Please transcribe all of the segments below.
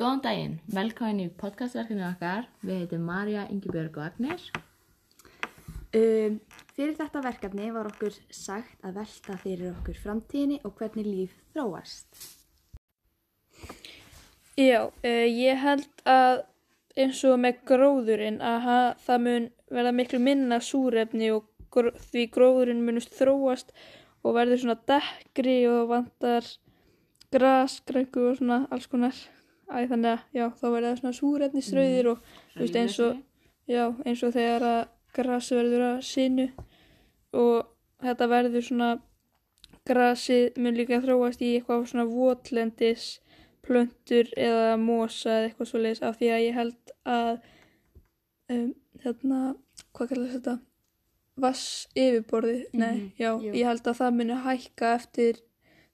Góðan daginn, velkomin í podcastverkinu okkar. Við heitum Marja, Ingibjörg og Agnes. Um, fyrir þetta verkefni var okkur sagt að velta fyrir okkur framtíðinni og hvernig líf þróast. Já, uh, ég held að eins og með gróðurinn að það mun verða miklu minna súrefni og gr því gróðurinn munust þróast og verður svona dekkri og vantar grasgrængu og svona alls konar. Æ, þannig að já, þá verða það svona súrefnistrauðir og þú veist eins og, já, eins og þegar að gras verður að sinu og þetta verður svona grasið mun líka þróast í eitthvað svona votlendis plöntur eða mosa eða eitthvað svo leiðis af því að ég held að um, þarna, hvað kallast þetta? Vass yfirborði, nei, Mhm, já, jú. ég held að það muni hækka eftir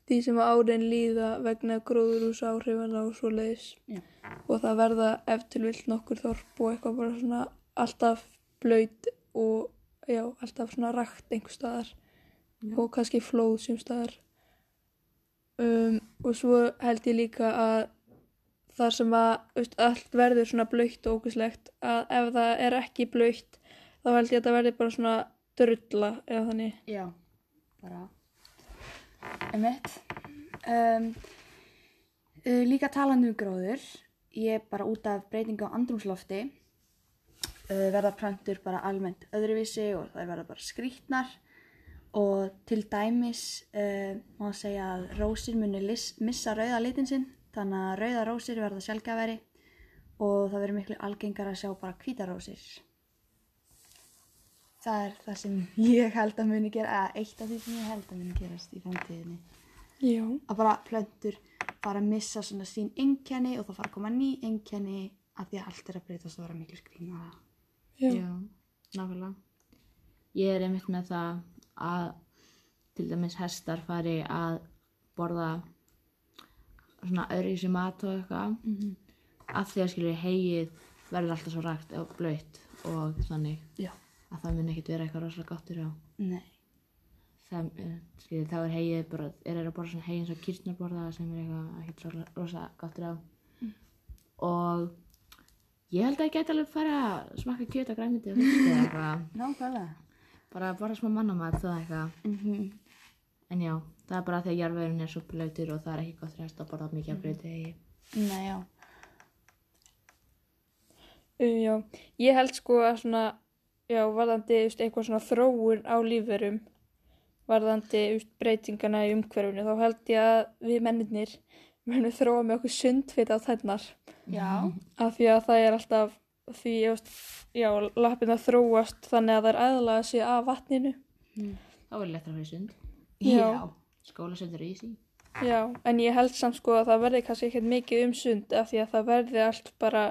því sem árin líða vegna gróðurús áhrifana og svo leiðis Já. og það verða ef til vill nokkur þorp og eitthvað bara svona alltaf blöyt og já, alltaf svona rakt einhver staðar. Já. og kannski flóð sem staðar. Um, og svo held ég líka að þar sem að veist, allt verður svona blöytt og ógæslegt að ef það er ekki blöytt þá held ég að það verður bara svona drulla eða þannig. Já, bara emitt. Um, uh, líka talandi um gróður, ég bara út af breytingu á andrumslofti uh, verða plöntur bara almennt öðruvísi og það verða bara skrítnar og til dæmis uh, má segja að rósir muni missa rauða litin sinn þannig að rauða rósir verða sjálfgæfari og það verður miklu algengar að sjá bara hvíta rósir. Það er það sem ég held að muni gera, eða eitt af því sem ég held að muni gerast í framtíðinni. Já, Að bara plöntur fara að missa svona sín einkenni og það fara að koma ný einkenni að því að allt er að breytast og vera miklu skrýna. já, Já, nákvæmlega. Ég er einmitt með það að til dæmis hestar fari að borða svona öðruvísi mat og eitthvað Mm -hmm. af því að skilur hegið verður alltaf svo rægt og blöytt og þannig Já. Að það mun ekkert vera eitthvað rosalega gáttur á Nei. það, eh, skilur, þá er hegið bara, er að borða svona hegið eins og kýrtnar borða sem er eitthvað ekkert svo rosa gáttur á og ég held að ég geti alveg fara að smakka kjöt og græmiti og fisk eða eitthvað Nákvæmlega. bara að borða smá mannamat það eitthvað Mm -hmm. en já, það er bara því að jarðvegurinn er svo blöytur og það er ekki gott hest að borða mikið af blöytu hegi Nei, já. um, já ég held sko að svona já, varðandi just, eitthvað svona þróun á lífverum varðandi just, breytingana í umhverfinu þá held ég að við mennirnir munum þróa með okkur sundfit á þennar Já. af því að það er alltaf því, veist, já, lappina þróast þannig að það er aðlaga sig af vatninu. Þá er lettra fyrir sund. Já. skólasund er easy. Já, en ég held samt sko að það verði kannski ekkert mikið um sund af því að það verði allt bara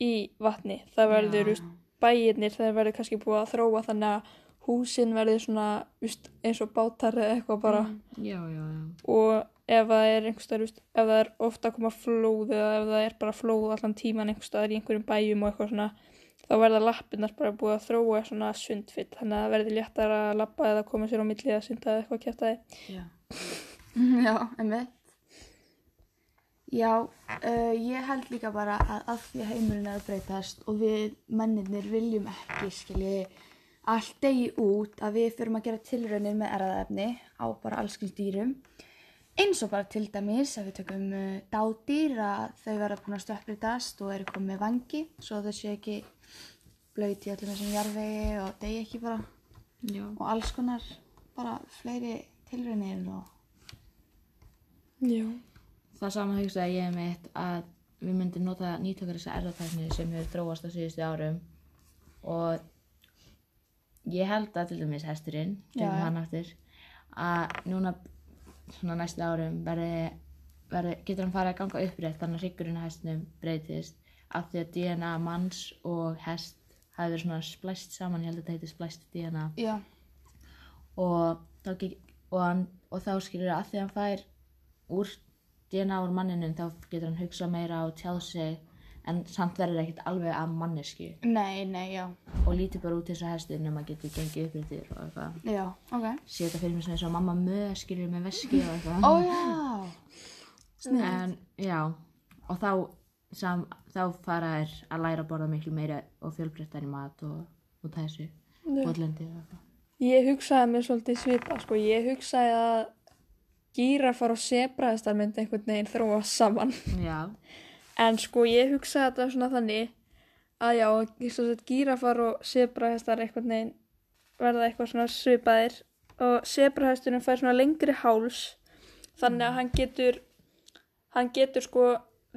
í vatni, það verður Já. Bæirnir, það verður kannski búið að þróa þannig að húsin verður svona just, eins og bátar eða eitthvað bara já, já, já og ef það er einhverstaðar, just, ef það er ofta að koma flóð eða ef það er bara flóð allan tíman einhverstaðar í einhverjum bæjum og eitthvað svona þá verða lappirnar bara búið að þróa svona sundfitt, þannig að það verði léttar að lappa eða koma sér á milli eða synda eða eitthvað kjæftæði. já, Já, emitt. Já, uh, ég held líka bara að að því að heimurinn er að breytast og við mennirnir viljum ekki, skilji, allt degi út að við fyrum að gera tilraunir með erðaefni á bara allskins dýrum. Eins og bara til dæmis að við tökum uh, dádýr að þau verða búin að stökkbreytast og eru komið með vangi svo þau séu ekki blöyt í öllum þessum jarðvegi og degi ekki bara já. og alls konar bara fleiri tilraunir og Já. Það sama hugsaði ég mitt að við myndum nota nýtökar þessa erðatækni sem hefur þróast á síðustu árum og ég held að til dæmis hesturinn, já. hann aftur að núna svona næstu árum verði, verði getur hann farið að ganga upprétt þannig að hryggurinn á hestinum breytist af því að DNA manns og hest hafi verið svona splæst saman, ég held að þetta heitir splæst DNA já, og þá, og, hann, og þá skilur að því að hann fær úr DNA úr manninum þá getur hann hugsað meira og tjáð sig en samt verður ekkert alveg af mannesku nei, nei, já, og lítið bara út þess að hestur nema getur gengið uppréttir og eitthvað já, ok. sé þetta fyrir mig svona eins og mamma möð skilur með veski og eitthvað Ó já, en já og þá sam, þá fara þær að læra að borða miklu meira og fjölbreyttar í mat og, og þessu Já. botlendi og eitthvað. Ég hugsaði mér svolítið svipa, sko. Ég hugsaði að gírafar og sebraðistar myndi einhvern veginn þróa saman. Já, En sko, ég hugsaði þetta svona þannig að já, sett gírafar og sebrahestar einhvern veginn verða eitthvað svona svipaðir og sebrahesturinn fær svona lengri háls þannig að hann getur hann getur sko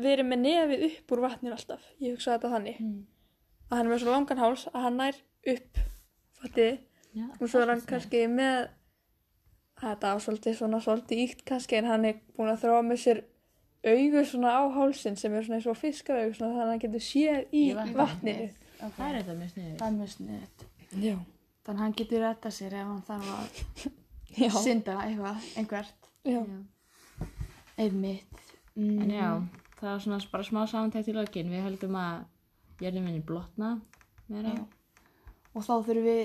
verið með nefið upp úr vatninu alltaf. Ég hugsaði þetta þannig. Að hann er með svo langan háls að hann nær upp, fattiði? já. og svo er hann kannski með þetta á svolítið svona svolítið íkt kannski en hann er búin að þróa með sér augu svona á hálsin sem er svona eins og fiskaraugu svona þannig að hann getur séð í vatninu. vatninu Ok, Það er þetta mjög sniður. það er mjög sniðut. já, Þannig að hann getur retta sér ef hann þarf að synda eitthvað, einhvert. já. Einmitt. Mm. En já, það var svona bara smá samantækt í lokin. Við heldum að jörðin minni blotna meira. Já. Og þá þurfum við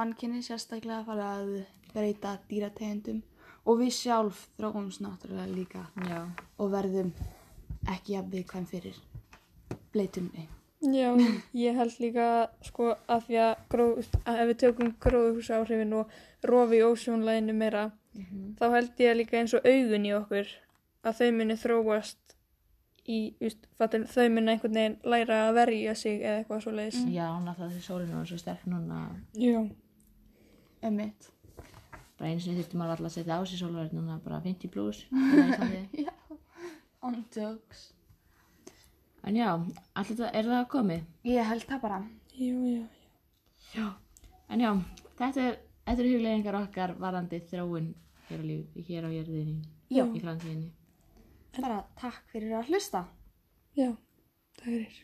mannkinni sérstaklega að fara að breyta dýrategundum og við sjálf þróumst náttúrulega líka Já. og verðum ekki að viðkvæm fyrir bleitunni. Já, ég held líka sko að því að, gróð, að ef við tökum gróðhúsa áhrifin og rofi í ósjónlæginu meira þá held ég líka eins og augun í okkur að þau muni þróast í, just, fattum, þau muni einhvern veginn læra að verja sig eða eitthvað svo leiðis. Já, náttúrulega því sólinu var svo sterk núna. Já. Einmitt. Bara einu sinni þurfti maður alltaf að setja á sig sólverð núna bara 50 pluss. í Íslandi. On jokes. En já, allir það, er það komið? Ég held það bara. Já, já, Já. En já, þetta er, þetta eru huglegingar okkar varandi þróun hér á, líf, hér á jörðinni Já. í framtíðinni. Bara takk fyrir að hlusta. já. Það er.